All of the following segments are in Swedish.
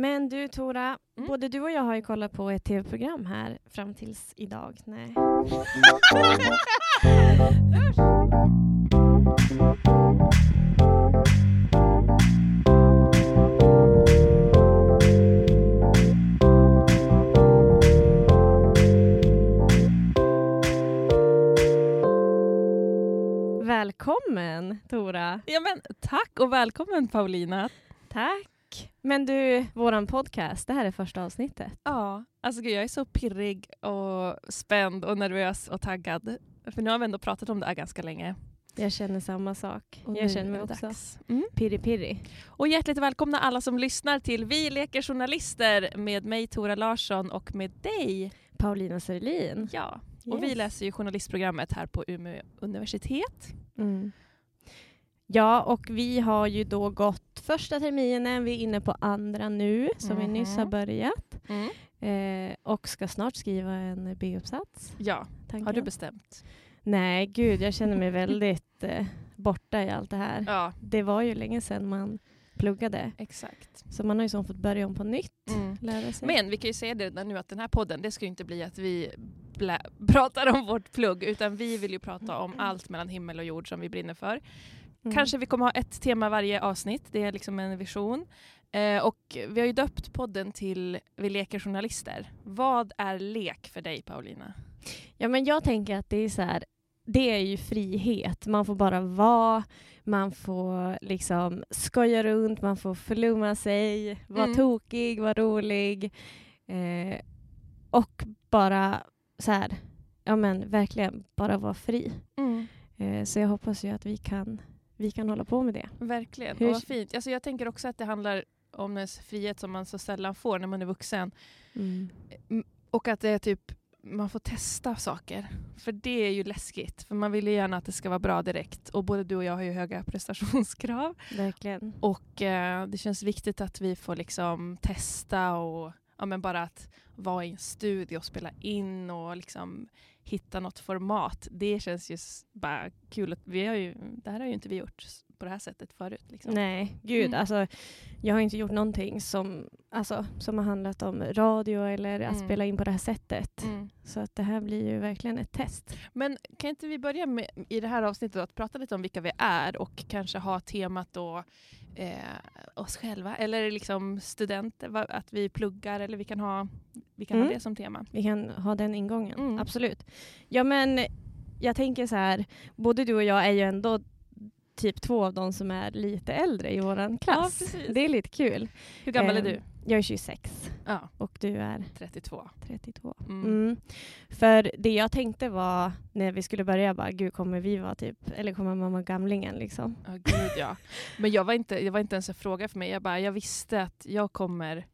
Men du Tora, Mm. både du och jag har ju kollat på ett tv-program här fram tills idag. Nej. Välkommen Tora! Ja, men, tack och välkommen Paulina. Tack! Men du, våran podcast, det här är första avsnittet. Ja, alltså gud, jag är så pirrig och spänd och nervös och taggad. För nu har vi ändå pratat om det här ganska länge. Jag känner samma sak. Och jag känner mig också dags. Mm. pirri pirri. Och hjärtligt välkomna alla som lyssnar till Vi leker journalister med mig Tora Larsson och med dig. Paulina Sörlin. Ja, och vi Yes. läser ju journalistprogrammet här på Umeå universitet. Mm. Ja, och vi har ju då gått första terminen, vi är inne på andra nu, som vi nyss har Mhm. börjat. Eh, och ska snart skriva en B-uppsats. Ja, har tanken. du bestämt? Nej, gud, jag känner mig väldigt eh, borta i allt det här. Ja, Det var ju länge sedan man pluggade, exakt. så man har ju som fått börja om på nytt. Mm. Lära sig. Men vi kan ju säga det redan nu att den här podden, det ska ju inte bli att vi pratar om vårt plugg, utan vi vill ju prata om allt mellan himmel och jord som vi brinner för. Mm. Kanske vi kommer ha ett tema varje avsnitt, det är liksom en vision. Eh, och vi har ju döpt podden till Vi leker journalister. Vad är lek för dig Paulina? Ja, men jag tänker att det är så här, det är ju frihet. Man får bara vara, man får liksom skoja runt, man får förlumma sig, vara Mm. tokig, vara rolig. Eh, och bara så här, ja men verkligen bara vara fri. Eh, så jag hoppas ju att vi kan, vi kan hålla på med det. Verkligen, Hur- och vad fint. Alltså jag tänker också att det handlar om ens frihet som man så sällan får när man är vuxen. Och att det är typ, man får testa saker. För det är ju läskigt. För man vill ju gärna att det ska vara bra direkt. Och både du och jag har ju höga prestationskrav. Verkligen. Och eh, det känns viktigt att vi får liksom testa och ja, men bara att vara i en studio och spela in och liksom hitta något format. Det känns ju bara kul. Att vi har ju, det här har ju inte vi gjort på det här sättet förut. Liksom. Nej, gud. Mm. Alltså, jag har inte gjort någonting som, alltså, som har handlat om radio eller att Mm. spela in på det här sättet. Mm. Så att det här blir ju verkligen ett test. Men kan inte vi börja med, i det här avsnittet att prata lite om vilka vi är och kanske ha temat då eh, oss själva eller liksom studenter, att vi pluggar eller vi kan ha, vi kan Mm. ha det som tema. Vi kan ha den ingången, Mm. absolut. Ja men jag tänker så här, både du och jag är ju ändå typ två av de som är lite äldre i våran klass. precis. det är lite kul. Hur gammal är Ehm, du? Jag är 26 Ja, och du är 32. 32. Mm. Mm. För det jag tänkte var när vi skulle börja, bara, gud kommer vi vara typ, eller kommer vara gamlingen liksom? Ja, gud ja. Men jag var inte, det var inte ens en fråga för mig. Jag, bara, jag visste att jag kommer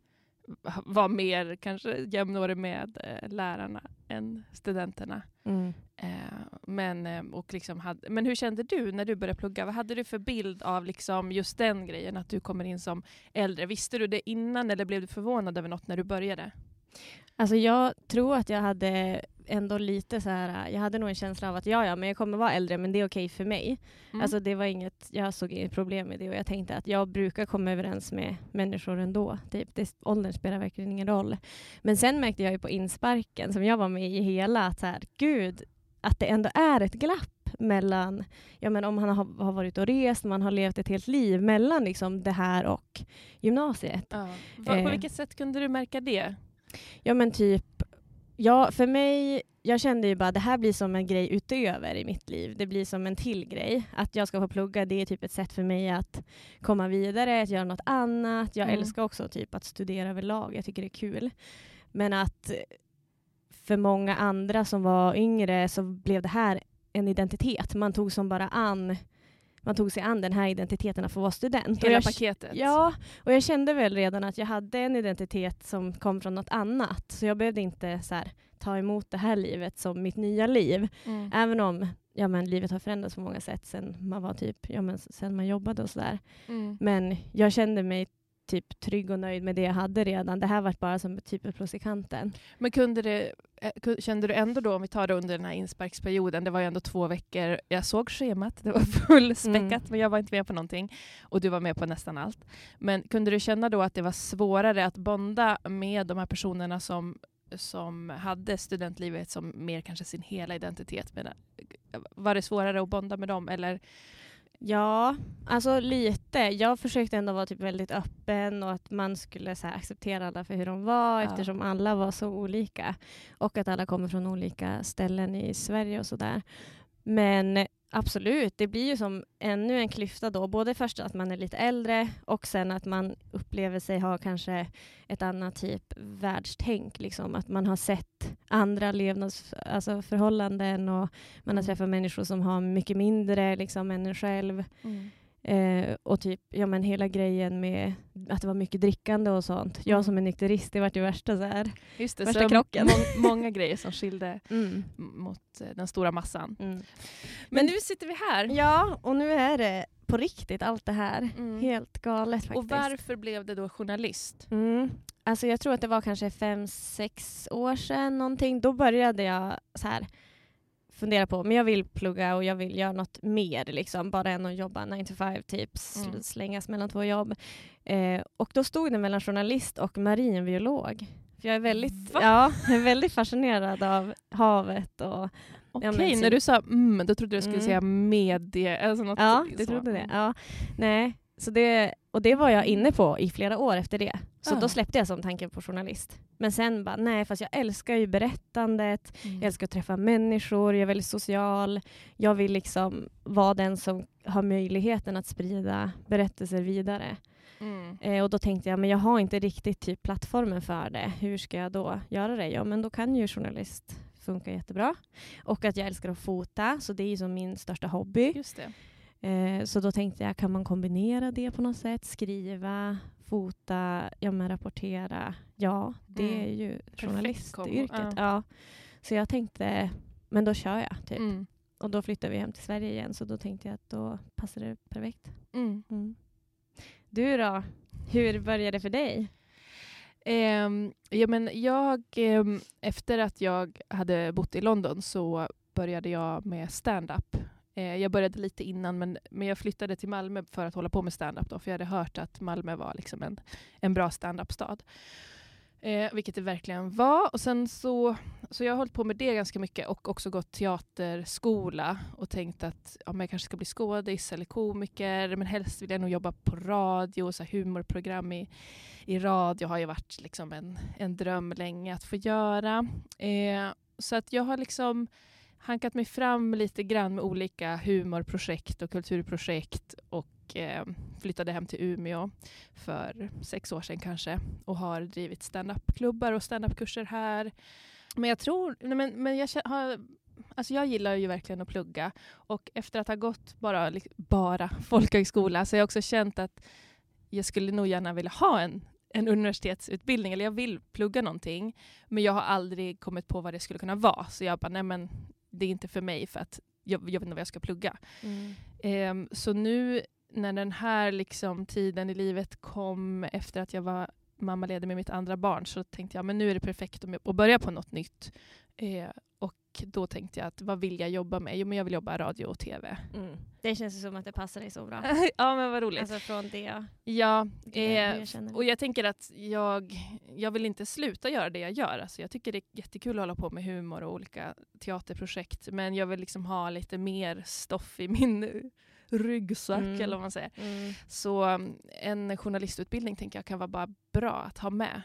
vara mer kanske jämnårig med eh, lärarna än studenterna. Mm. Eh, men, eh, och liksom hade, men hur kände du när du började plugga? Vad hade du för bild av liksom just den grejen, att du kommer in som äldre? Visste du det innan eller blev du förvånad över något när du började? Alltså jag tror att jag hade ändå lite så här, jag hade nog en känsla av att ja, ja, men jag kommer vara äldre, men det är okej för mig. Mm. Alltså det var inget, jag såg inget problem med det och jag tänkte att jag brukar komma överens med människor ändå. Typ, det, åldern spelar verkligen ingen roll. Men sen märkte jag ju på insparken, som jag var med i hela, att så här, gud, att det ändå är ett glapp mellan, ja men om han har, har varit och rest, man har levt ett helt liv mellan liksom det här och gymnasiet. ja. Va, på eh. vilket sätt kunde du märka det? Ja men typ, ja för mig, jag kände ju bara det här blir som en grej utöver i mitt liv. Det blir som en till grej. Att jag ska få plugga, det är typ ett sätt för mig att komma vidare, att göra något annat. Jag Mm. älskar också typ att studera överlag, jag tycker det är kul. Men att för många andra som var yngre så blev det här en identitet. Man tog som bara an man tog sig an den här identiteten att få vara student. Hela jag, paketet? Ja, och jag kände väl redan att jag hade en identitet som kom från något annat. Så jag behövde inte så här, ta emot det här livet som mitt nya liv. Mm. Även om ja, men, livet har förändrats på många sätt sen man var typ, ja, men, sen man jobbade och sådär. Mm. Men jag kände mig typ trygg och nöjd med det jag hade redan. Det här var bara som typ i kanten. Men kunde det, kände du ändå då, om vi tar det under den här insparksperioden, det var ju ändå två veckor, jag såg schemat, det var fullspäckat, Mm. men jag var inte med på någonting. Och du var med på nästan allt. Men kunde du känna då att det var svårare att bonda med de här personerna som, som hade studentlivet som mer kanske sin hela identitet? Men, eh, var det svårare att bonda med dem? Eller? Ja, alltså lite. Jag försökte ändå vara typ väldigt öppen och att man skulle så här, acceptera alla för hur de var Ja. eftersom alla var så olika. Och att alla kommer från olika ställen i Sverige och sådär. Men absolut, det blir ju som ännu en klyfta då. Både först att man är lite äldre och sen att man upplever sig ha kanske ett annat typ världstänk. Liksom. Att man har sett andra levnadsförhållanden alltså förhållanden och man har Mm. träffat människor som har mycket mindre liksom, än en själv. Eh, och typ, ja men hela grejen med att det var mycket drickande och sånt. Mm. Jag som är nykterist, det vart ju värsta så här. Just det, Värsta så krocken. Må- många grejer som skilde Mm. mot eh, den stora massan. Mm. Men nu sitter vi här. Ja, och nu är det på riktigt allt det här. Mm. Helt galet faktiskt. Och varför blev det då journalist? Mm. Alltså jag tror att det var kanske fem, sex år sedan någonting. Då började jag så här fundera på, men jag vill plugga och jag vill göra något mer, liksom, bara än att jobba 9 to 5, typ sl- Mm. slängas mellan två jobb. Eh, och då stod det mellan journalist och marinbiolog. För jag är väldigt, Va? ja, jag är väldigt fascinerad av havet och Okej, men när så- du sa mm, då trodde jag du skulle Mm. säga medie... Alltså något Ja, du trodde det. Ja. Nej, så det. Och det var jag inne på i flera år efter det. Så Ja. då släppte jag som tanken på journalist. Men sen bara, nej, fast jag älskar ju berättandet. Mm. Jag älskar att träffa människor, jag är väldigt social. Jag vill liksom vara den som har möjligheten att sprida berättelser vidare. Mm. Eh, och då tänkte jag, men jag har inte riktigt typ plattformen för det. Hur ska jag då göra det? Ja, men då kan ju journalist funka jättebra. Och att jag älskar att fota, så det är ju som min största hobby. Just det. Eh, så då tänkte jag, kan man kombinera det på något sätt? Skriva, fota, ja men rapportera. Ja, det Mm. är ju journalistyrket. kombo, Ja. Så jag tänkte, men då kör jag. Typ. Mm. Och då flyttade vi hem till Sverige igen, så då tänkte jag att då passar det perfekt. Mm. Mm. Du då? Hur började det för dig? Ehm, ja, men jag, ehm, efter att jag hade bott i London så började jag med stand-up. Eh, jag började lite innan men, men jag flyttade till Malmö för att hålla på med stand-up då, för jag hade hört att Malmö var liksom en, en bra stand-up-stad. Eh, vilket det verkligen var. Och sen så, så jag har hållit på med det ganska mycket och också gått teaterskola och tänkt att ja, men jag kanske ska bli skådis eller komiker men helst vill jag nog jobba på radio, så här humorprogram i, i radio har ju varit liksom en, en dröm länge att få göra. Eh, så att jag har liksom hankat mig fram lite grann med olika humorprojekt och kulturprojekt och eh, flyttade hem till Umeå för sex år sedan kanske och har drivit standupklubbar och standupkurser här. Men jag tror, nej men, men jag har Alltså jag gillar ju verkligen att plugga och efter att ha gått bara, bara folkhögskola så har jag också känt att jag skulle nog gärna vilja ha en, en universitetsutbildning, eller jag vill plugga någonting, men jag har aldrig kommit på vad det skulle kunna vara. Så jag bara, nej men det är inte för mig för att jag, jag vet inte vad jag ska plugga. Ehm, så nu när den här liksom, tiden i livet kom efter att jag var mammaledig med mitt andra barn så tänkte jag men nu är det perfekt att att börja på något nytt. Eh, och då tänkte jag att vad vill jag jobba med? Jo men jag vill jobba radio och tv. Mm. Det känns som att det passar dig så bra. ja men vad roligt. Alltså från det, ja, det eh, jag och jag tänker att jag, jag vill inte sluta göra det jag gör. Alltså jag tycker det är jättekul att hålla på med humor och olika teaterprojekt. Men jag vill liksom ha lite mer stoff i min ryggsäck Mm. eller vad man säger. Mm. Så um, en journalistutbildning tänker jag kan vara bara bra att ha med.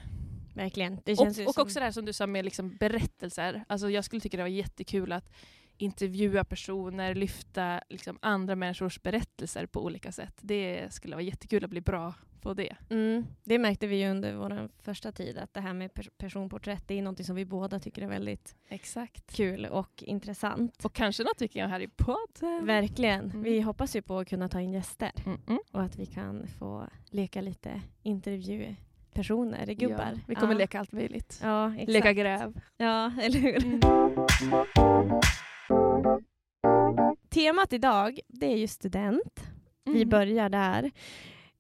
Verkligen. Det känns Och, och som... också det här som du sa med liksom berättelser. Alltså jag skulle tycka det var jättekul att intervjua personer, lyfta liksom andra människors berättelser på olika sätt. Det skulle vara jättekul att bli bra på det. Mm, det märkte vi ju under vår första tid, att det här med pers- personporträtt, det är något som vi båda tycker är väldigt Exakt. kul och intressant. Och kanske något vi kan göra här i podden. Verkligen. Mm. Vi hoppas ju på att kunna ta in gäster Mm och att vi kan få leka lite intervjupersoner, gubbar. Ja, vi kommer ja. leka allt möjligt. Ja, exakt. Leka gräv. Ja, eller hur? Mm. Temat idag, det är ju student. Vi Mm. börjar där.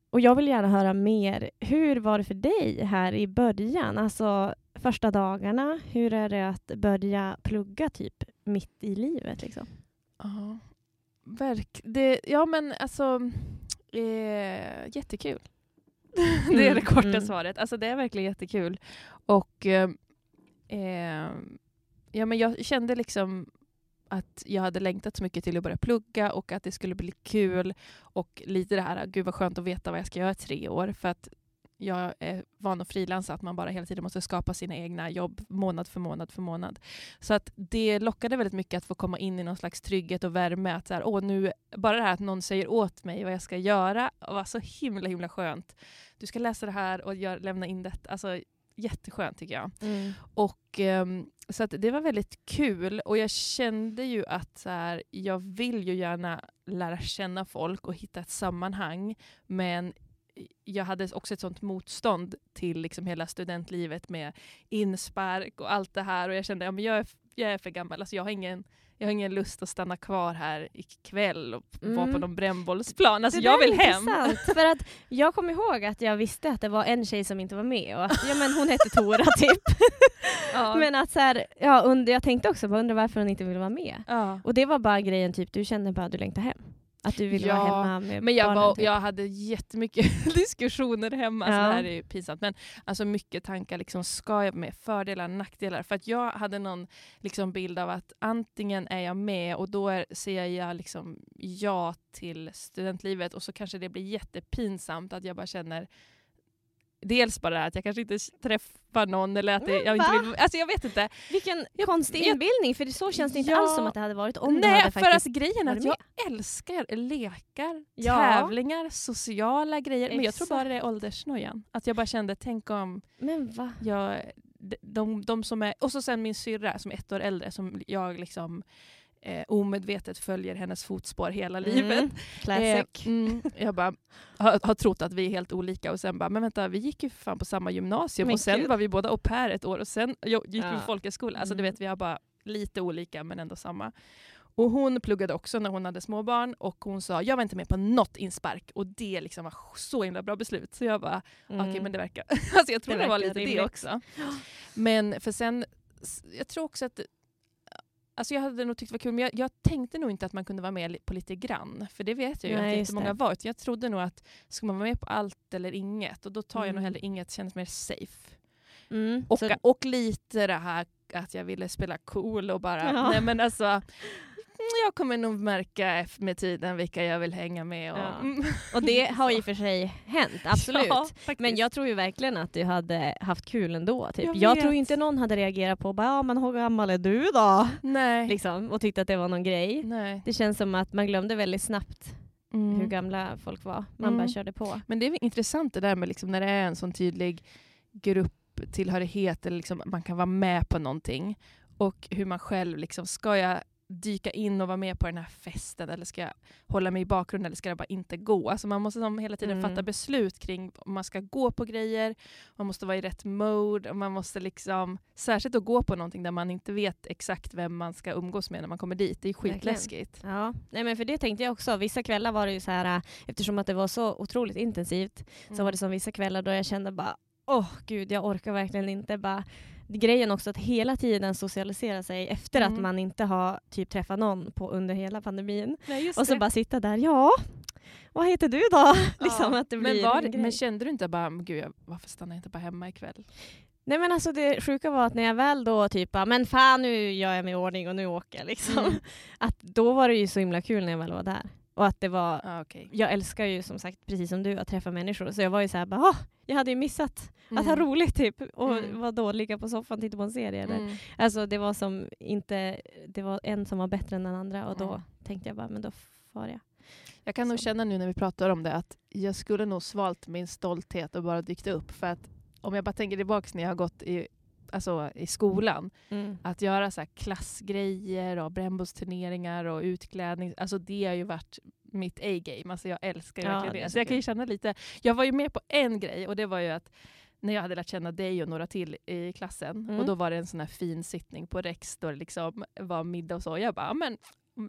Och jag vill gärna höra mer. Hur var det för dig här i början? Alltså, första dagarna? Hur är det att börja plugga typ mitt i livet? Liksom? Ja, verk, det, ja men alltså eh, jättekul. Det är det korta mm. svaret. Alltså det är verkligen jättekul. Och eh, eh, ja, men jag kände liksom att jag hade längtat så mycket till att börja plugga och att det skulle bli kul. Och lite det här, gud vad skönt att veta vad jag ska göra i tre år. För att jag är van att frilansa, att man bara hela tiden måste skapa sina egna jobb månad för månad för månad. Så att det lockade väldigt mycket att få komma in i någon slags trygghet och värme. Att så här, åh, nu, bara det här att någon säger åt mig vad jag ska göra var så himla himla skönt. Du ska läsa det här och gör, lämna in det. Alltså, jätteskönt tycker jag. Mm. Och, um, så det var väldigt kul och jag kände ju att så här, jag vill ju gärna lära känna folk och hitta ett sammanhang men jag hade också ett sånt motstånd till liksom hela studentlivet med inspark och allt det här och jag kände att ja, jag, är, jag är för gammal, alltså jag har ingen jag har ingen lust att stanna kvar här ikväll och mm. vara på någon brännbollsplan. Alltså jag vill hem. För att jag kommer ihåg att jag visste att det var en tjej som inte var med och att ja, men hon hette Tora typ. ja. Men att så här, ja, under, jag tänkte också, undra varför hon inte ville vara med. Ja. Och det var bara grejen, typ du kände bara att du längtade hem. Att du ville ja, vara hemma med men jag, barnen, var, typ. jag hade jättemycket diskussioner hemma. Ja. det här är ju pinsamt. Men alltså mycket tankar. Liksom, ska jag med? Fördelar, nackdelar. För att jag hade någon liksom, bild av att antingen är jag med och då är, säger jag liksom, ja till studentlivet och så kanske det blir jättepinsamt att jag bara känner Dels bara att jag kanske inte träffar någon eller att det, jag inte vill... Alltså jag vet inte. Vilken Jag- konstig inbildning, för det, så känns det inte Ja. alls som att det hade varit om Nej, hade för att grejen är att jag älskar lekar, Ja. tävlingar, sociala grejer. Men jag tror Exakt. bara det är åldersnojan. Att jag bara kände, tänk om Men va? jag... de- De, de som är, och så sen min syrra som är ett år äldre som jag liksom eh, omedvetet följer hennes fotspår hela livet. Mm, classic. Eh, mm, jag bara har, har trott att vi är helt olika och sen bara, men vänta vi gick ju för fan på samma gymnasium Men och sen gud. var vi båda au pair ett år och sen jo, gick vi Ja. på folkhögskola. Alltså du Mm. vet vi har bara lite olika men ändå samma. Och hon pluggade också när hon hade småbarn och hon sa jag var inte med på något inspark och det liksom var så himla bra beslut. Så jag bara Mm. okej men det verkar, alltså jag tror Det det, var lite det rimligt. också. Men för sen, jag tror också att Alltså jag hade nog tyckt det var kul, men jag, jag tänkte nog inte att man kunde vara med på lite grann. För det vet jag ju Nej, att just jättemånga det. var. Utan Jag trodde nog att ska man vara med på allt eller inget, och då tar jag nog Mm. hellre inget, känns mer safe. Mm. Och, så, och lite det här att jag ville spela cool och bara, Ja. nej men alltså mm, jag kommer nog märka med tiden vilka jag vill hänga med. Och, Ja. Mm. och det har i och för sig hänt, absolut. Ja. Men jag tror ju verkligen att du hade haft kul ändå. Typ. Jag Jag, tror inte någon hade reagerat på bara, ja, men hur gammal är du då? nej. Liksom, och tyckte att det var någon grej. nej. Det känns som att man glömde väldigt snabbt Mm. hur gamla folk var. Man Mm. bara körde på. Men det är intressant det där med liksom när det är en sån tydlig grupptillhörighet eller liksom man kan vara med på någonting och hur man själv liksom, ska jag dyka in och vara med på den här festen eller ska jag hålla mig i bakgrunden eller ska jag bara inte gå? Alltså man måste som hela tiden Mm. fatta beslut kring om man ska gå på grejer, man måste vara i rätt mode och man måste liksom, särskilt att gå på någonting där man inte vet exakt vem man ska umgås med när man kommer dit. Det är Verkligen. skitläskigt. Ja, nej men för det tänkte jag också. Vissa kvällar var det ju så här, äh, eftersom att det var så otroligt intensivt, så Mm. var det som vissa kvällar då jag kände bara, åh gud, jag orkar verkligen inte. Bara, grejen också att hela tiden socialisera sig efter Mm. att man inte har typ träffat någon på under hela pandemin. Nej, Och så det. bara sitta där, ja, vad heter du då? liksom att det blir men, var, men kände du inte bara, "Men gud, varför stannar jag inte bara hemma ikväll? Nej men alltså det sjuka var att när jag väl då typ men fan nu gör jag mig i ordning och nu åker jag liksom. Mm. Att då var det ju så himla kul när jag väl var där. Och att det var, Ah, okay. jag älskar ju som sagt precis som du att träffa människor. Så jag var ju såhär ah, jag hade ju missat att ha roligt typ. Och Mm. vad då, ligga på soffan och titta på en serie eller? Mm. Alltså det var som inte, det var en som var bättre än den andra och då Mm. tänkte jag bara, men då far jag. Jag kan nog Så. känna nu när vi pratar om det att jag skulle nog svalt min stolthet och bara dykt upp. För att om jag bara tänker tillbaka när jag har gått i, alltså, i skolan, att göra så klassgrejer och brännbollsturneringar och utklädning, alltså det har ju varit mitt A-game. Alltså jag älskar ju Ja, verkligen det så Så jag kan ju känna lite, jag var ju med på en grej och det var ju att när jag hade lärt känna dig och några till i klassen Mm. och då var det en sån här fin sittning på Rex då det liksom var middag och så. Jag bara, "Ja, men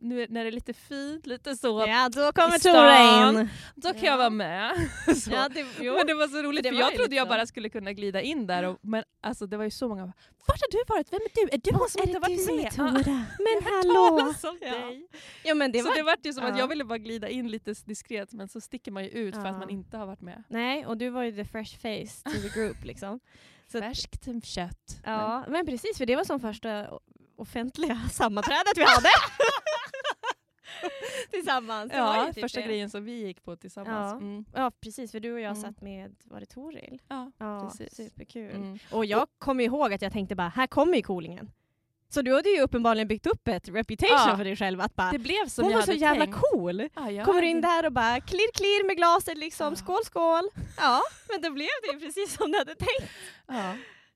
nu när det är lite fint, lite så, Ja, då kommer. Tora in. då kan Ja. jag vara med. så. Ja, det, jo. Men det var så roligt det för jag trodde jag så. bara skulle kunna glida in där, och, men alltså, det var ju så många Vart har du varit? Vem är du? Är du hon som är inte har varit är med? Tora? Ja. Men hallå! Ja. men det så var... det vart ju som att Ja. jag ville bara glida in lite diskret men så sticker man ju ut för att man inte har varit med. Nej, och du var ju the fresh face to the group liksom. Så- Färskt kött. Ja, men precis, för det var som första offentliga sammanträdet vi hade. Tillsammans. Ja, typ första det. grejen som vi gick på tillsammans. Ja. Mm. Ja, precis, för du och jag Mm. satt med, var det Toril? Ja, Ja, precis. superkul. Mm. Och jag kommer ihåg att jag tänkte bara, här kommer ju coolingen. Så du hade ju uppenbarligen byggt upp ett reputation Ja. för dig själv att bara, Det blev som hon var så hade jävla tänkt. cool. Ja, Kommer du in där och bara klirr klirr med glaset liksom, Ja. skål skål. Ja, men då blev det ju precis som du hade tänkt.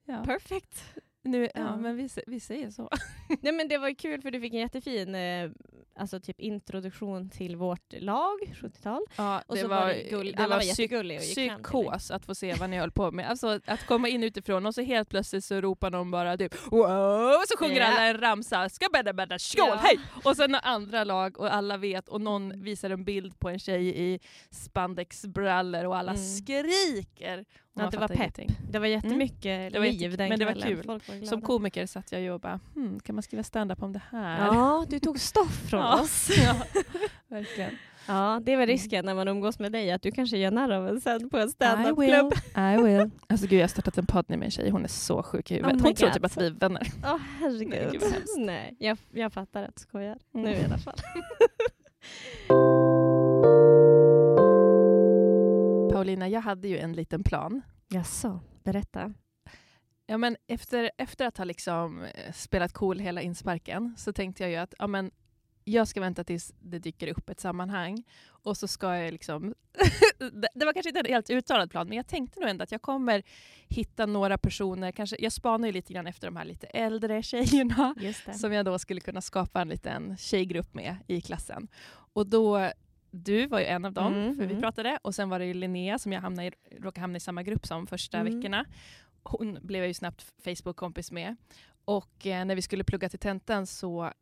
Ja. Perfect. Nu, ja. Men vi, vi säger så. Nej men det var kul för du fick en jättefin eh, alltså typ introduktion till vårt lag, 70-tal. Ja, Och så var det gull, alla var psyk- jättegulliga och gick psykos att få se vad ni höll på med. Alltså att komma in utifrån och så helt plötsligt så ropar någon bara typ wow, och så sjunger Ja. alla en ramsa, ska bädda bädda skål, Ja. hej! Och sen andra lag och alla vet och någon visar en bild på en tjej i spandexbrallor och alla Mm. skriker. Och Ja, det var pepp. ingenting. Det var jättemycket Det var liv jätte- den men det var kvällen. kul. Var. Som komiker satt jag och bara, hmm, kan man skriva stand-up om det här? Ja, du tog stoff från Ja. oss. Ja, verkligen. Ja, det är väl risken när man umgås med dig, att du kanske gör narr av en sen på en I standupklubb. will. I will. Alltså gud jag har startat en podd med en tjej, hon är så sjuk i huvudet. Oh hon tror God. typ att vi är vänner. Åh herregud. Nej, gud. Nej, jag, jag fattar att du skojar. Mm. Nu i alla fall. Paulina, jag hade ju en liten plan. Jaså, berätta. Ja, men efter, efter att ha liksom eh, spelat cool hela insparken så tänkte jag ju att ja, men jag ska vänta tills det dyker upp ett sammanhang och så ska jag liksom... det, var kanske inte en helt uttalad plan men jag tänkte nog ändå att jag kommer hitta några personer, kanske, jag spanar ju lite grann efter de här lite äldre tjejerna som jag då skulle kunna skapa en liten tjejgrupp med i klassen. Och då, du var ju en av dem, Mm, för vi mm. pratade. Och sen var det ju Linnea som jag hamnade i, råkade hamna i samma grupp som första Mm. veckorna. Hon blev jag ju snabbt Facebook-kompis med. Och eh, när vi skulle plugga till tentan så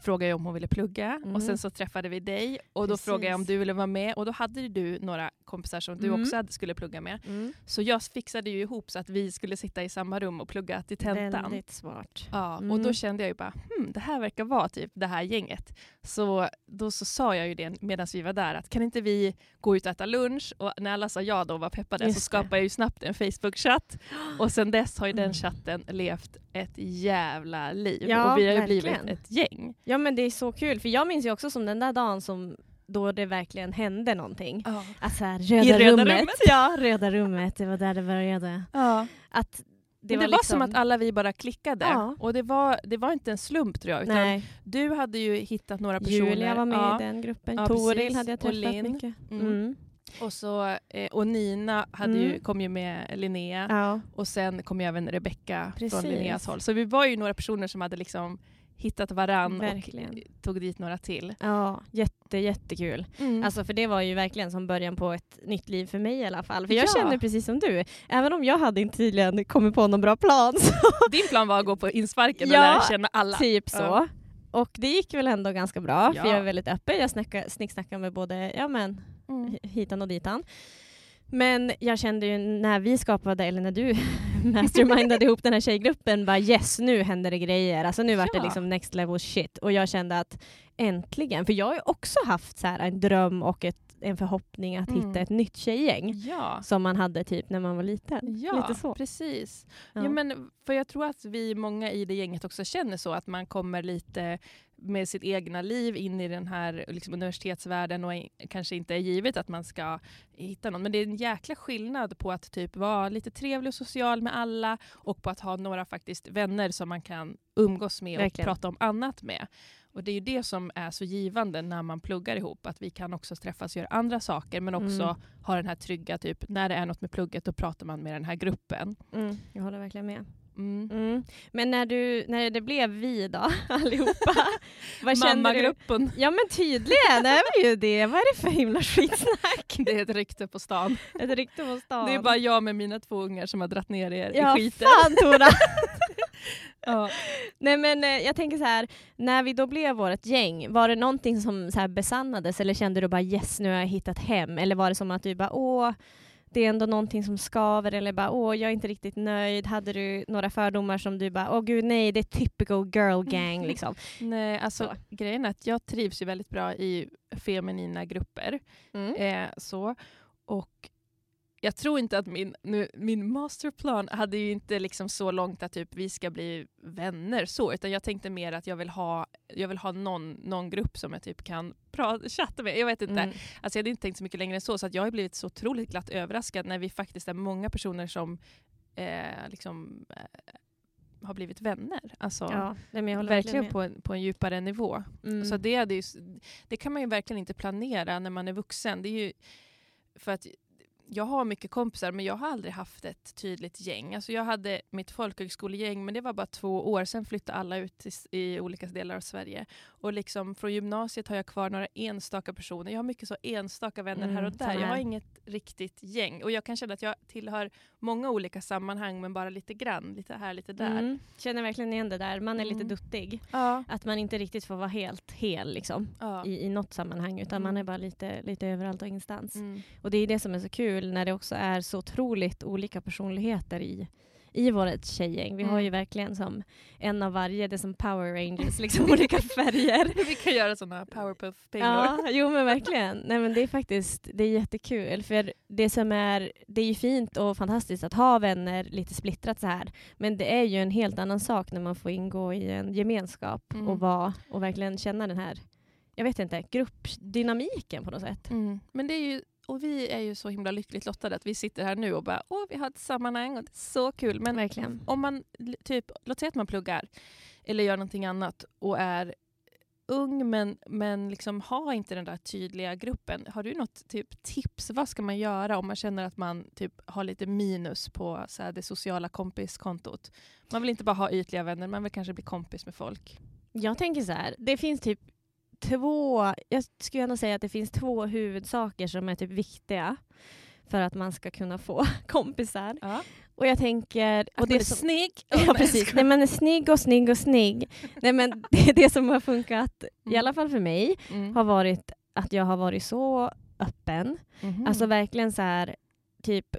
frågade jag om hon ville plugga Mm. och sen så träffade vi dig och då Precis. frågade jag om du ville vara med och då hade du några kompisar som du Mm. också hade, skulle plugga med. Mm. Så jag fixade ju ihop så att vi skulle sitta i samma rum och plugga till tentan. Väldigt smart. Ja, och Mm. då kände jag ju bara, hmm, det här verkar vara typ det här gänget. Så då så sa jag ju det medan vi var där, att kan inte vi gå ut och äta lunch? Och när alla sa ja då och var peppade Just så det. skapade jag ju snabbt en Facebook-chatt. Och sen dess har ju den Mm. chatten levt ett jävla liv. Ja, och vi har ju verkligen. blivit ett gäng. Ja men det är så kul, för jag minns ju också som den där dagen som då det verkligen hände någonting. Att så här, röda, I röda rummet. rummet? Ja, röda rummet, det var där det började. Ja. Att Det, det, det var, liksom, som att alla vi bara klickade. Ja. Och det var, det var inte en slump tror jag. Utan Nej, Du hade ju hittat några personer. Julia var med ja. i den gruppen, Ja, Toril hade jag Och träffat Linn. mycket. Mm. Mm. Och, så, eh, och Nina hade ju, Mm. kom ju med Linnea. Ja. Och sen kom ju även Rebecka från Linneas håll. Så vi var ju några personer som hade liksom hittat varann Verkligen. och tog dit några till. ja, jätte, jättekul. Alltså för det var ju verkligen som början på ett nytt liv för mig i alla fall. För jag Ja. kände precis som du, även om jag hade inte tydligen kommit på någon bra plan så Din plan var att gå på insparken och Ja, lära känna alla. typ så. Ja. Och det gick väl ändå ganska bra, Ja. för jag är väldigt öppen. Jag snackar, snicksnackar med både ja, men, Mm. hi- hitan och ditan. Men jag kände ju när vi skapade, eller när du mastermindade ihop den här tjejgruppen, bara yes, nu händer det grejer. Alltså nu vart det Ja. liksom next level shit. Och jag kände att äntligen, för jag har ju också haft så här en dröm och ett, en förhoppning att Mm. hitta ett nytt tjejgäng. Ja. Som man hade typ när man var liten. Ja, Lite så. precis. Ja. Ja. men, för jag tror att vi många i det gänget också känner så, att man kommer lite med sitt egna liv in i den här liksom, universitetsvärlden och är- kanske inte är givet att man ska hitta någon. Men det är en jäkla skillnad på att typ vara lite trevlig och social med alla och på att ha några faktiskt vänner som man kan umgås med Verkligen. och prata om annat med. Och det är ju det som är så givande när man pluggar ihop, att vi kan också träffas och göra andra saker men också Mm. ha den här trygga, typ när det är något med plugget då pratar man med den här gruppen. Mm, jag håller verkligen med. Mm. Mm. Men när, du, när det blev vi då, allihopa, vad kände du? Mammagruppen. Ja men tydligen är ju det. Vad är det för himla skitsnack? Det är ett rykte på stan. Ett rykte på stan. Det är bara jag med mina två ungar som har dratt ner er ja, i skiten. fan Tora! Ja. Nej men eh, jag tänker så här, när vi då blev vårt gäng, var det någonting som så här besannades eller kände du bara yes nu har jag hittat hem? Eller var det som att du bara åh, det är ändå någonting som skaver eller bara åh jag är inte riktigt nöjd. Hade du några fördomar som du bara åh gud nej det är typical girl gang liksom? Nej, alltså Så. grejen är att jag trivs ju väldigt bra i feminina grupper. Mm. Eh, så. Och jag tror inte att min, nu, min masterplan hade ju inte liksom så långt att typ vi ska bli vänner så, utan jag tänkte mer att jag vill ha, jag vill ha någon, någon grupp som jag typ kan prata, chatta med. Jag vet inte. Mm. Alltså jag hade inte tänkt så mycket längre än så, så att jag har blivit så otroligt glatt överraskad när vi faktiskt är många personer som eh, liksom, eh, har blivit vänner. Alltså, Ja, verkligen med. på en, på en djupare nivå. Mm. Så det, ju, det kan man ju verkligen inte planera när man är vuxen. Det är ju för att jag har mycket kompisar men jag har aldrig haft ett tydligt gäng. Alltså jag hade mitt folkhögskolegäng men det var bara två år, sen flyttade alla ut i, i olika delar av Sverige. Och liksom från gymnasiet har jag kvar några enstaka personer. Jag har mycket så enstaka vänner Mm, här och där. samma Jag har inget riktigt gäng. Och jag kan känna att jag tillhör många olika sammanhang men bara lite grann, lite här, lite där. Mm. Känner verkligen igen det där, man är lite Mm. duttig. Ja, Att man inte riktigt får vara helt hel liksom, ja. i, i något sammanhang utan Mm. man är bara lite, lite överallt och ingenstans. Mm. Och det är det som är så kul när det också är så otroligt olika personligheter i, i vårt tjejgäng. Vi har Mm. ju verkligen som en av varje, det är som Power Rangers, liksom olika färger. Vi kan göra såna powerpuff-pingor. Ja, jo men verkligen. Nej men det är faktiskt, det är jättekul för det som är, det är ju fint och fantastiskt att ha vänner lite splittrat så här. Men det är ju en helt annan sak när man får ingå i en gemenskap Mm. och vara och verkligen känna den här, jag vet inte, gruppdynamiken på något sätt. Mm. Men det är ju, och vi är ju så himla lyckligt lottade att vi sitter här nu och bara åh vi har ett sammanhang och det är så kul. Men Verkligen. om man, typ, låt säga att man pluggar eller gör någonting annat och är ung men, men liksom har inte den där tydliga gruppen. Har du något typ tips? Vad ska man göra om man känner att man typ har lite minus på så här, det sociala kompiskontot? Man vill inte bara ha ytliga vänner, man vill kanske bli kompis med folk. Jag tänker så här, det finns typ två, jag skulle ändå säga att det finns två huvudsaker som är typ viktiga för att man ska kunna få kompisar. Ja. Och jag tänker... Och Och det är som- snygg! Ja precis, nej men snygg och snygg och snygg. Nej men det, det som har funkat, i Mm. alla fall för mig, Mm. har varit att jag har varit så öppen. Mhm. Alltså verkligen så här, typ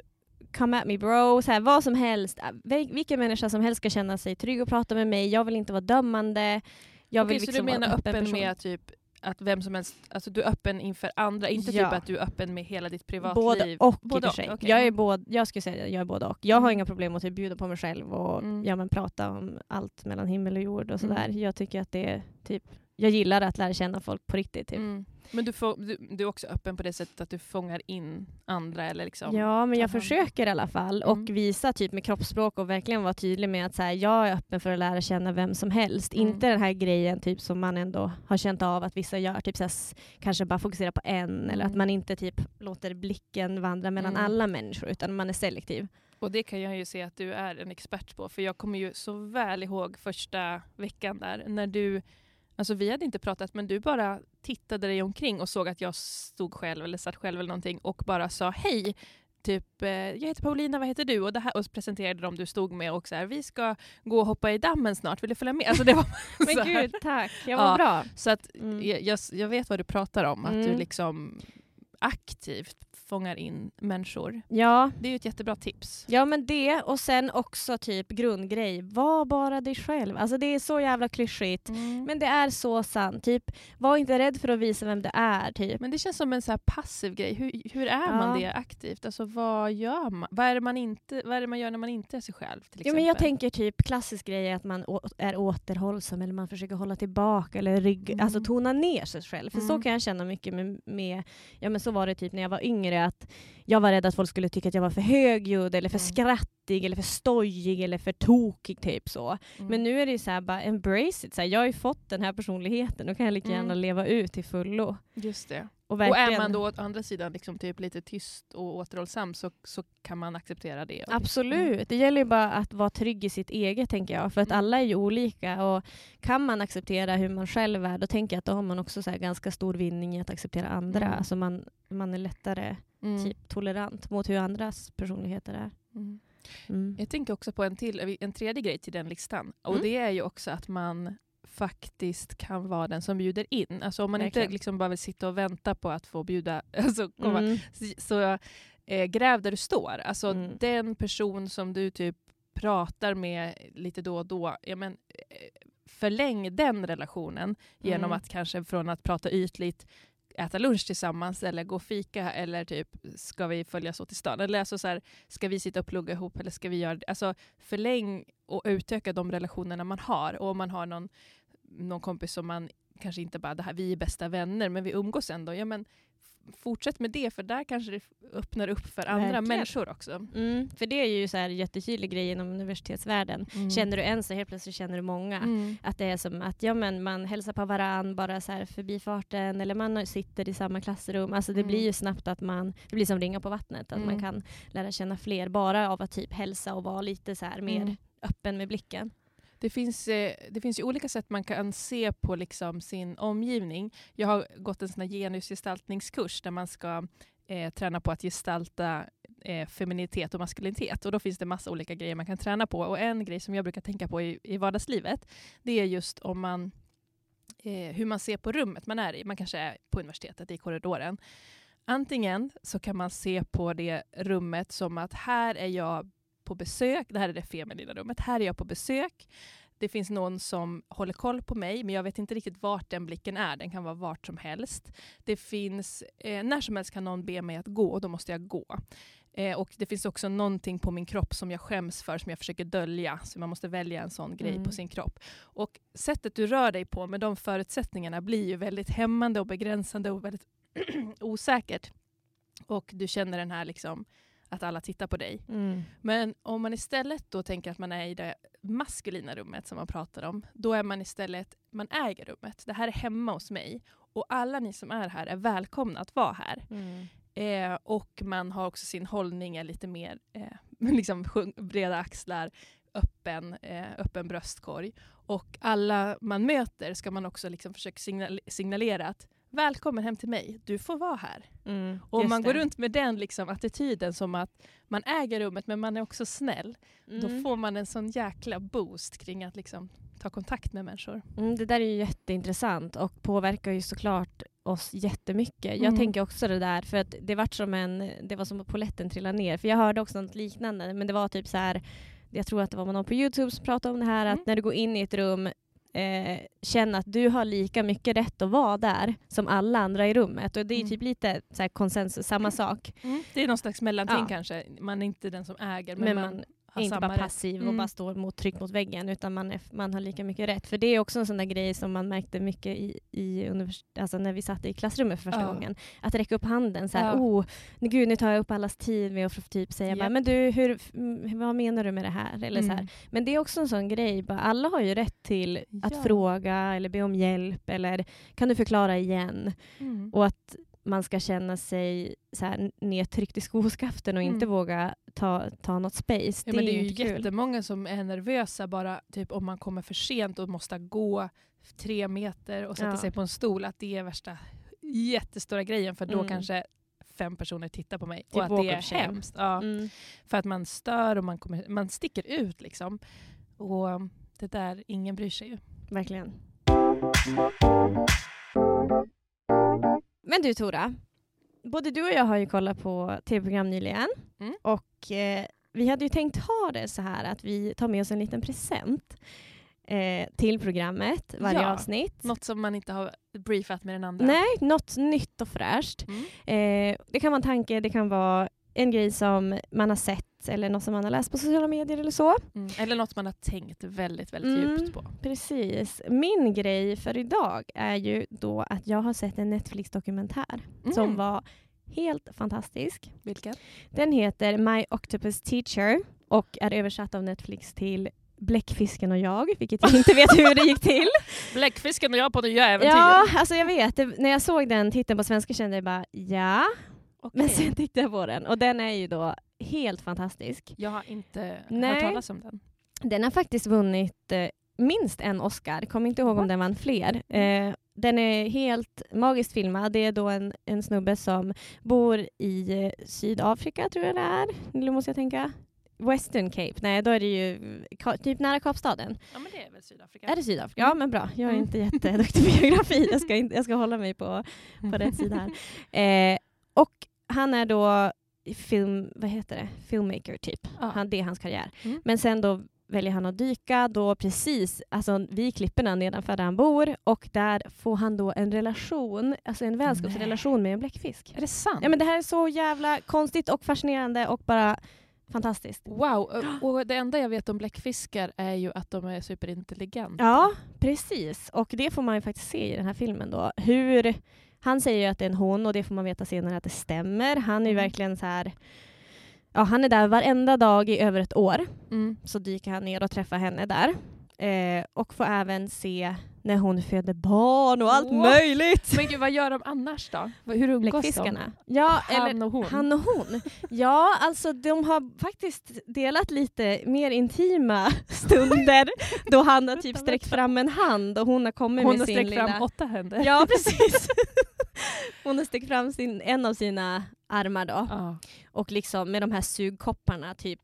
come at me bro, så här, vad som helst. Vil- Vilken människa som helst ska känna sig trygg och prata med mig. Jag vill inte vara dömande. Jag vill så liksom du vara menar en öppen, person. med typ att vem som helst, alltså du är öppen inför andra, inte Ja. typ att du är öppen med hela ditt privatliv? Både och i och Både för sig. okej. Jag, är Mm. både, jag skulle säga att jag är både och. Jag har Mm. inga problem att typ bjuda på mig själv och Mm. ja, men prata om allt mellan himmel och jord och sådär. Mm. Jag tycker att det är typ, jag gillar att lära känna folk på riktigt. Typ. Mm. Men du, får, du, du är också öppen på det sättet att du fångar in andra eller liksom? Ja, men jag försöker i alla fall Mm. och visa typ med kroppsspråk och verkligen vara tydlig med att så här, jag är öppen för att lära känna vem som helst. Mm. Inte den här grejen typ som man ändå har känt av att vissa gör, typ så här, kanske bara fokusera på en eller att Mm. man inte typ låter blicken vandra mellan Mm. alla människor utan man är selektiv. Och det kan jag ju se att du är en expert på, för jag kommer ju så väl ihåg första veckan där, när du, alltså vi hade inte pratat, men du bara tittade dig omkring och såg att jag stod själv eller satt själv eller någonting och bara sa hej, typ eh, jag heter Paulina, vad heter du? Och, det här, och presenterade de du stod med och så här, vi ska gå och hoppa i dammen snart, vill du följa med? Alltså det var Men gud, tack. Jag Ja. var bra. Så att Mm. jag, jag, vet vad du pratar om, att du Mm. liksom aktivt fångar in människor. Ja, Det är ju ett jättebra tips. Ja men det och sen också typ grundgrej, var bara dig själv. Alltså det är så jävla klyschigt. Men det är så sant. Typ, var inte rädd för att visa vem det är. Typ. Men det känns som en så passiv grej. Hur, hur är man Ja. det aktivt? Alltså, vad gör man? Vad är, det man inte, vad är man gör när man inte är sig själv? Till Ja, men jag exempel? tänker typ klassisk grej är att man är återhållsam eller man försöker hålla tillbaka eller rygg, Mm. alltså tona ner sig själv. För så Mm. kan jag känna mycket med, med, ja men så var det typ när jag var yngre att jag var rädd att folk skulle tycka att jag var för högljudd eller för Mm. skrattig eller för stojig eller för tokig typ så. Mm. Men nu är det ju så här, bara embrace it. Så här, jag har ju fått den här personligheten, då kan jag lika gärna Mm. leva ut till fullo. Just det. Och, Och är man då å andra sidan liksom typ lite tyst och återhållsam så, så kan man acceptera det. Absolut. Det gäller ju bara att vara trygg i sitt eget, tänker jag. För att Mm. alla är ju olika. Och kan man acceptera hur man själv är, då tänker jag att då har man också så ganska stor vinning i att acceptera andra. Mm. Alltså man, man är lättare Mm. typ, tolerant mot hur andras personligheter är. Mm. Mm. Jag tänker också på en, till, en tredje grej till den listan. Och Mm. det är ju också att man faktiskt kan vara den som bjuder in. Alltså om man Verkligen. inte liksom bara vill sitta och vänta på att få bjuda, alltså komma, Mm. så, så eh, gräv där du står. Alltså Mm. den person som du typ pratar med lite då och då, ja, men, eh, förläng den relationen genom Mm. att kanske från att prata ytligt äta lunch tillsammans eller gå och fika eller typ ska vi följas åt i stan? Eller alltså så här, ska vi sitta och plugga ihop eller ska vi göra det? Alltså förläng och utöka de relationerna man har. Och om man har någon, någon kompis som man kanske inte bara, det här, vi är bästa vänner men vi umgås ändå. Ja men fortsätt med det för där kanske det öppnar upp för andra Verkligen. människor också. Mm. För det är ju så här jättetydlig grej inom universitetsvärlden. Känner du en så helt plötsligt känner du många. Mm. Att det är som att ja, men man hälsar på varann bara så här förbifarten eller man sitter i samma klassrum. Alltså det Mm. blir ju snabbt att man, det blir som ringa på vattnet, att Mm. man kan lära känna fler bara av att typ hälsa och vara lite så här mer Mm. öppen med blicken. Det finns, eh, det finns ju olika sätt man kan se på liksom sin omgivning. Jag har gått en sån här genusgestaltningskurs där man ska eh, träna på att gestalta eh, feminitet och maskulinitet. Och då finns det massa olika grejer man kan träna på. Och en grej som jag brukar tänka på i, i vardagslivet, det är just om man eh, hur man ser på rummet man är i. Man kanske är på universitetet i korridoren. Antingen så kan man se på det rummet som att här är jag på besök, det här är det feminina rummet, här är jag på besök. Det finns någon som håller koll på mig, men jag vet inte riktigt vart den blicken är. Den kan vara vart som helst. Det finns, eh, när som helst kan någon be mig att gå och då måste jag gå. Eh, och det finns också någonting på min kropp som jag skäms för, som jag försöker dölja. Så man måste välja en sån grej Mm. på sin kropp. Och sättet du rör dig på med de förutsättningarna blir ju väldigt hämmande och begränsande och väldigt osäkert. Och du känner den här liksom att alla tittar på dig. Men om man istället då tänker att man är i det maskulina rummet som man pratar om, då är man istället, man äger rummet. Det här är hemma hos mig och alla ni som är här är välkomna att vara här. Mm. Eh, och man har också sin hållning är lite mer eh, liksom breda axlar, öppen, eh, öppen bröstkorg. Och alla man möter ska man också liksom försöka signal- signalera att välkommen hem till mig, du får vara här. Mm. Och man går det. runt med den liksom attityden som att man äger rummet men man är också snäll, då Mm. får man en sån jäkla boost kring att liksom ta kontakt med människor. Mm, det där är ju jätteintressant och påverkar ju såklart oss jättemycket. Jag Mm. tänker också det där, för att det var som en, det var som att polletten trillade ner. För jag hörde också något liknande, men det var typ så här, jag tror att det var någon på Youtube som pratade om det här, Mm. att när du går in i ett rum Eh, känna att du har lika mycket rätt att vara där som alla andra i rummet. Och det är Mm. typ lite så konsensus, samma sak. Det är någon slags mellanting Ja. kanske. Man är inte den som äger men, Men man, man har inte bara rätt. passiv och Mm. bara står mot tryck mot väggen utan man, är, man har lika mycket rätt. För det är också en sån där grej som man märkte mycket i, i alltså när vi satt i klassrummet för första Ja. gången. Att räcka upp handen så här, Ja. oh, gud nu tar jag upp allas tid med att typ säga bara, Japp. men du, hur, mm, vad menar du med det här? Eller så här. Mm. Men det är också en sån grej, bara, alla har ju rätt till att Ja. fråga eller be om hjälp eller kan du förklara igen? Mm. Och att man ska känna sig så här nedtryckt i skoskaften och inte Mm. våga ta, ta något space. Ja, men det är ju inte kul. jättemånga som är nervösa bara typ om man kommer för sent och måste gå tre meter och sätta Ja. sig på en stol. Att det är värsta jättestora grejen för då Mm. kanske fem personer tittar på mig. Typ och att det är hemskt. Ja, Mm. För att man stör och man, kommer, man sticker ut liksom. Och det där, ingen bryr sig ju. Verkligen. Men du Tora, både du och jag har ju kollat på tv-program nyligen Mm. och eh, vi hade ju tänkt ha det så här att vi tar med oss en liten present eh, till programmet varje Ja. avsnitt. Något som man inte har briefat med den andra. Nej, något nytt och fräscht. Mm. Eh, det kan vara en tanke, det kan vara en grej som man har sett eller något som man har läst på sociala medier eller så. Mm. Eller något man har tänkt väldigt, väldigt Mm. djupt på. Precis. Min grej för idag är ju då att jag har sett en Netflix-dokumentär Mm. som var helt fantastisk. Vilken? Den heter My Octopus Teacher och är översatt av Netflix till Bläckfisken och jag, vilket jag inte vet hur det gick till. Bläckfisken och jag på nya äventyr. Ja, alltså jag vet. Det, när jag såg den titeln på svenska kände jag bara ja, Okej. men sen tittade jag på den och den är ju då helt fantastisk. Jag har inte Nej. hört talas om den. Den har faktiskt vunnit eh, minst en Oscar, kommer inte ihåg om den vann fler. Eh, den är helt magiskt filmad. Det är då en, en snubbe som bor i eh, Sydafrika, tror jag det är. Eller måste jag tänka? Western Cape, nej då är det ju ka- typ nära Kapstaden. Ja men det är väl Sydafrika? Är det Sydafrika? Ja men bra, jag är Mm. inte jätteduktig på geografi. Jag ska, inte, jag ska hålla mig på, på rätt sida här. Eh, och han är då film, vad heter det? filmmaker typ. Ja. Han, det är hans karriär. Mm. Men sen då väljer han att dyka då precis alltså, vid klipporna nedanför där han bor och där får han då en relation, alltså en vänskapsrelation med en bläckfisk. Är det sant? Ja men det här är så jävla konstigt och fascinerande och bara fantastiskt. Wow, och- och det enda jag vet om bläckfiskar är ju att de är superintelligenta. Ja, precis. Och det får man ju faktiskt se i den här filmen då. Hur, han säger ju att det är en hon och det får man veta senare att det stämmer. Han är ju Mm. verkligen så här, ja han är där varenda dag i över ett år. Mm. Så dyker han ner och träffar henne där. Eh, och får även se när hon föder barn och allt Wow. möjligt. Men gud, vad gör de annars då? Hur umgås de? Ja, eller Han och hon? han och hon. Ja, alltså de har faktiskt delat lite mer intima stunder då han har typ sträckt fram en hand och hon har kommit hon med har sin sträckt lilla... fram åtta händer. Ja, precis. hon sträckt fram sin, en av sina armar då Ja. och liksom med de här sugkopparna typ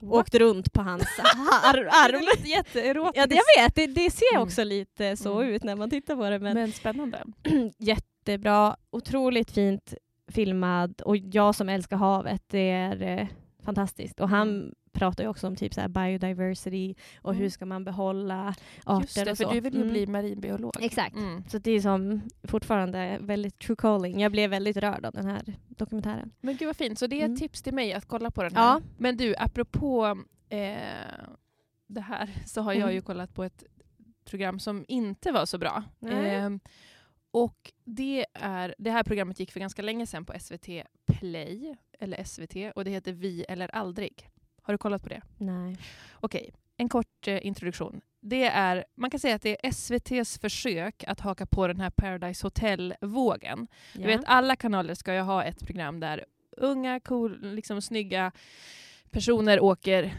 What? åkt runt på hans ar- Det arm. låter jätteerotiskt. Ja, det jag vet. Det, det ser Mm. också lite så Mm. ut när man tittar på det. Men, Men spännande. jättebra, otroligt fint filmad och jag som älskar havet, det är eh, fantastiskt. Och han Mm. Pratar ju också om typ så här biodiversity och Mm. hur ska man behålla arter Just det, och för så. du vill ju Mm. bli marinbiolog. Exakt. Mm. Så det är som fortfarande väldigt true calling. Jag blev väldigt rörd av den här dokumentären. Men gud vad fint, så det är ett Mm. tips till mig att kolla på den här. Ja. Men du, apropå eh, det här så har jag Mm. ju kollat på ett program som inte var så bra. Nej. Eh, och det, är, det här programmet gick för ganska länge sedan på SVT Play, eller SVT, och det heter Vi eller aldrig. Har du kollat på det? Nej. Okej, en kort eh, introduktion. Det är, man kan säga att det är SVTs försök att haka på den här Paradise Hotel-vågen. Ja. Du vet, alla kanaler ska ju ha ett program där unga, cool, liksom snygga personer åker eh,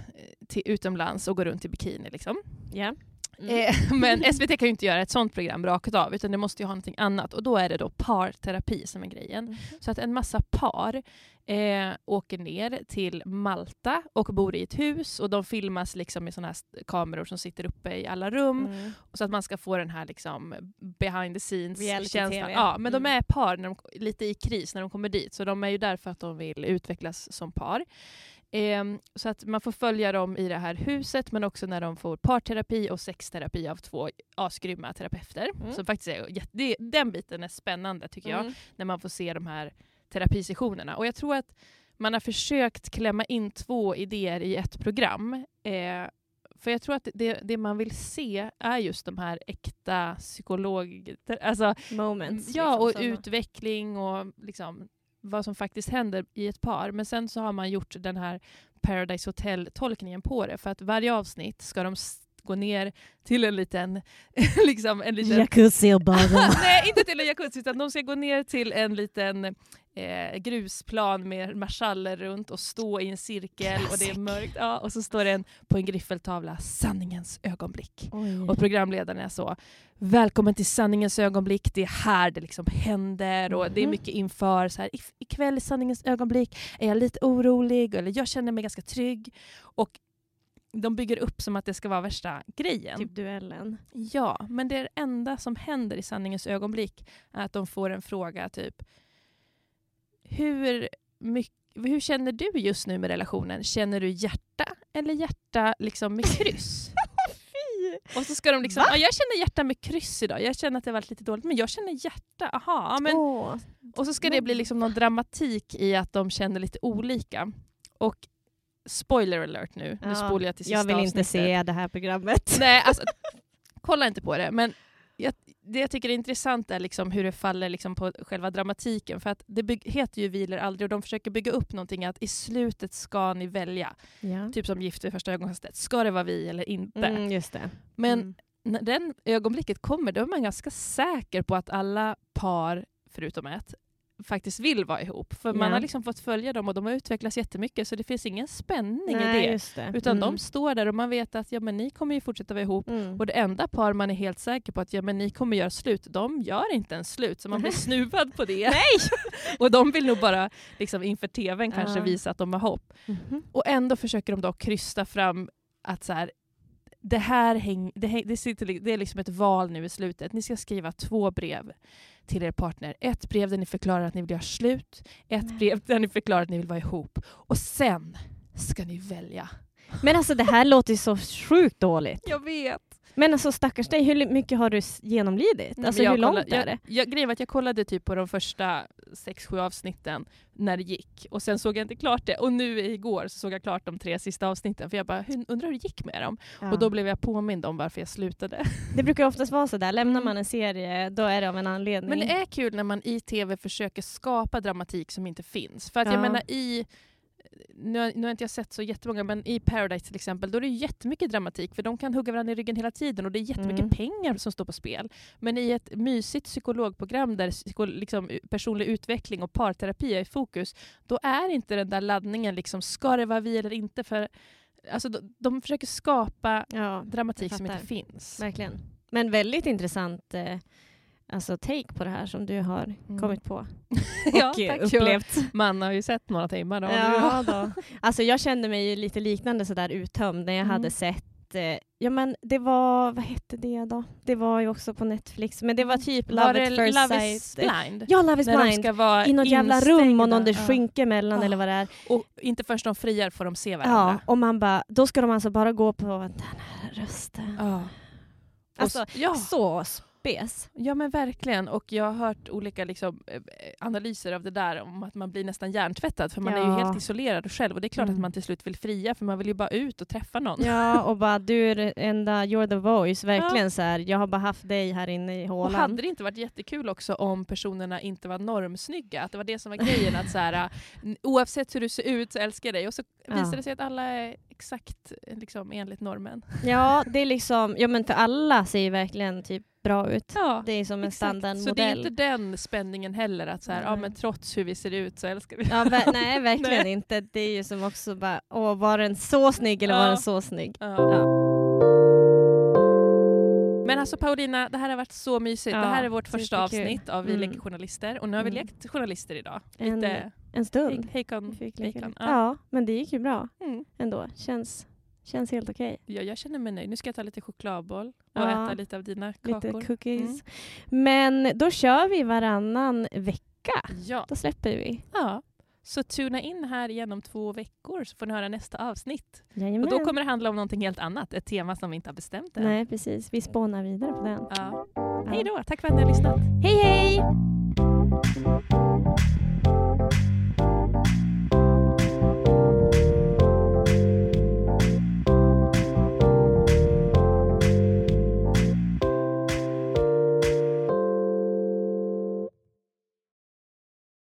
till utomlands och går runt i bikini. Liksom. ja. Mm. Eh, men SVT kan ju inte göra ett sånt program rakt av, utan det måste ju ha någonting annat. Och då är det då parterapi som är grejen. Mhm. Så att en massa par eh, åker ner till Malta och bor i ett hus och de filmas liksom med såna här kameror som sitter uppe i alla rum. Mm. Så att man ska få den här liksom behind the scenes Reality-tv. känslan. Ja, men de Mm. är par när de, lite i kris när de kommer dit. Så de är ju där för att de vill utvecklas som par. Ehm, så att man får följa dem i det här huset men också när de får parterapi och sexterapi av två asgrymma terapeuter. Mm. Så faktiskt är, det, den biten är spännande tycker jag Mm. när man får se de här terapisessionerna. Och jag tror att man har försökt klämma in två idéer i ett program. Eh, för jag tror att det, det man vill se är just de här äkta psykolog... Alltså, Moments. ja, liksom, och som- utveckling och liksom vad som faktiskt händer i ett par. Men sen så har man gjort den här Paradise Hotel-tolkningen på det. För att varje avsnitt ska de gå ner till en liten... liksom en liten Jacuzzi och bada. Nej, inte till en jacuzzi, utan de ska gå ner till en liten eh, grusplan med marschaller runt och stå i en cirkel och det är mörkt. Ja, och så står det en, på en griffeltavla sanningens ögonblick. Oj. Och programledaren är så, välkommen till sanningens ögonblick, det är här det liksom händer och det är Mhm. mycket inför, så här, "Ik- ikväll i sanningens ögonblick är jag lite orolig eller jag känner mig ganska trygg. Och de bygger upp som att det ska vara värsta grejen. Typ duellen. Ja, men det enda som händer i sanningens ögonblick är att de får en fråga typ hur, mycket, hur känner du just nu med relationen? Känner du hjärta eller hjärta liksom med kryss? Och så ska de liksom, ja, jag känner hjärta med kryss idag, jag känner att det varit lite dåligt, men jag känner hjärta, aha. Men, Åh. och så ska det bli liksom någon dramatik i att de känner lite olika. Och spoiler alert nu, nu Ja, spolar jag till sista Jag vill inte avsnittet. se det här programmet. Nej, alltså, kolla inte på det. Men jag, det jag tycker är intressant är liksom hur det faller liksom på själva dramatiken. För att det bygg, heter ju Viler aldrig och de försöker bygga upp någonting att i slutet ska ni välja. Ja. Typ som Gift vid första ögonkastet. Ska det vara vi eller inte? Mm, just det. Men Mm. när den ögonblicket kommer då är man ganska säker på att alla par, förutom ett, faktiskt vill vara ihop. För man har liksom fått följa dem och de har utvecklats jättemycket så det finns ingen spänning i Nej, det. just det. Utan Mm. de står där och man vet att ja, men ni kommer ju fortsätta vara ihop. Mm. Och det enda par man är helt säker på att ja, men ni kommer göra slut, de gör inte ens slut. Så man blir snuvad på det. Nej! och de vill nog bara liksom, inför tvn kanske Ja. visa att de har hopp. Mhm. Och ändå försöker de då krysta fram att så här, det här häng, det, häng, det, sitter, det är liksom ett val nu i slutet. Ni ska skriva två brev till er partner. Ett brev där ni förklarar att ni vill göra slut. Ett Nej. brev där ni förklarar att ni vill vara ihop. Och sen ska ni välja. Men alltså det här låter ju så sjukt dåligt. Jag vet. Men alltså stackars dig, hur mycket har du genomlidit? Nej, Alltså hur långt kollade- är det? Jag, jag, att jag kollade typ på de första sex sju avsnitten när det gick. Och sen såg jag inte klart det. Och nu igår så såg jag klart de tre sista avsnitten. För jag bara, undrar hur det gick med dem? Och då blev jag påmind om varför jag slutade. Det brukar oftast vara så där, lämnar Mm. man en serie då är det av en anledning. Men det är kul när man i tv försöker skapa dramatik som inte finns. För att Ja. jag menar i nu, har- nu har inte jag sett så jättemånga, men i Paradise till exempel, då är det jättemycket dramatik för de kan hugga varandra i ryggen hela tiden och det är jättemycket Mm. pengar som står på spel. Men i ett mysigt psykologprogram där psyko, liksom, personlig utveckling och parterapi är i fokus, då är inte den där laddningen liksom, ska det vara vi eller inte? För alltså, de, de försöker skapa ja, dramatik som inte finns. verkligen. Men väldigt intressant eh, alltså take på det här som du har Mm. kommit på och Ja, tack. upplevt. Man har ju sett några timmar då. Ja, då. Alltså jag kände mig ju lite liknande sådär uttömd när jag Mm. hade sett eh, Ja men det var, vad hette det då? Det var ju också på Netflix, men det var typ Love Var at det first Love sight. is blind? Ja, Love is När blind. ska vara I något jävla rum och någon det skynke mellan Ja. eller vad det är. Och inte först de friar får de se Ja, varandra. och man bara, då ska de alltså bara gå på den här rösten. Ja. Alltså, ja. Så spes. ja men verkligen. Och jag har hört olika liksom, eh, analyser av det där om att man blir nästan hjärntvättad för man är ju Ja. helt isolerad själv och det är klart Mm. att man till slut vill fria för man vill ju bara ut och träffa någon. Ja, och bara du är enda, you're the voice. Verkligen så här. jag har bara haft dig här inne i Och hålan. hade det inte varit jättekul också om personerna inte var normsnygga? Att det var det som var grejen. Att så här, oavsett hur du ser ut så älskar jag dig. Och så Ja. visar det sig att alla är exakt liksom, enligt normen. Ja, det är liksom, ja men för alla ser ju verkligen typ bra ut. Ja, Det är som en exakt. Så det är standardmodell. inte den spänningen heller. Att så här, ja, men trots hur vi ser ut så älskar vi Ja, nej, verkligen Nej. inte. Det är ju som också bara, åh, var den så snygg eller var Ja. den så snygg? Ja. Men alltså Paulina, det här har varit så mysigt. Ja, det här är vårt första avsnitt av Vi Mm. leker journalister och nu har vi Mm. lekt journalister idag. En, Lite en stund. hej- hejkon. Ja. Ja, men det gick ju bra Mm. ändå. Känns, känns helt okej. Ja, jag känner mig nöjd. Nu ska jag ta lite chokladboll och Ja. äta lite av dina Lite kakor. cookies. Mm. Men då kör vi varannan vecka. Ja. Då släpper vi. ja. Så tuna in här igen om två veckor så får ni höra nästa avsnitt. Jajamän. Och då kommer det handla om någonting helt annat. Ett tema som vi inte har bestämt än. Nej, precis. Vi spånar vidare på den. Ja. Hej då, tack för att ni har lyssnat. Hej, hej!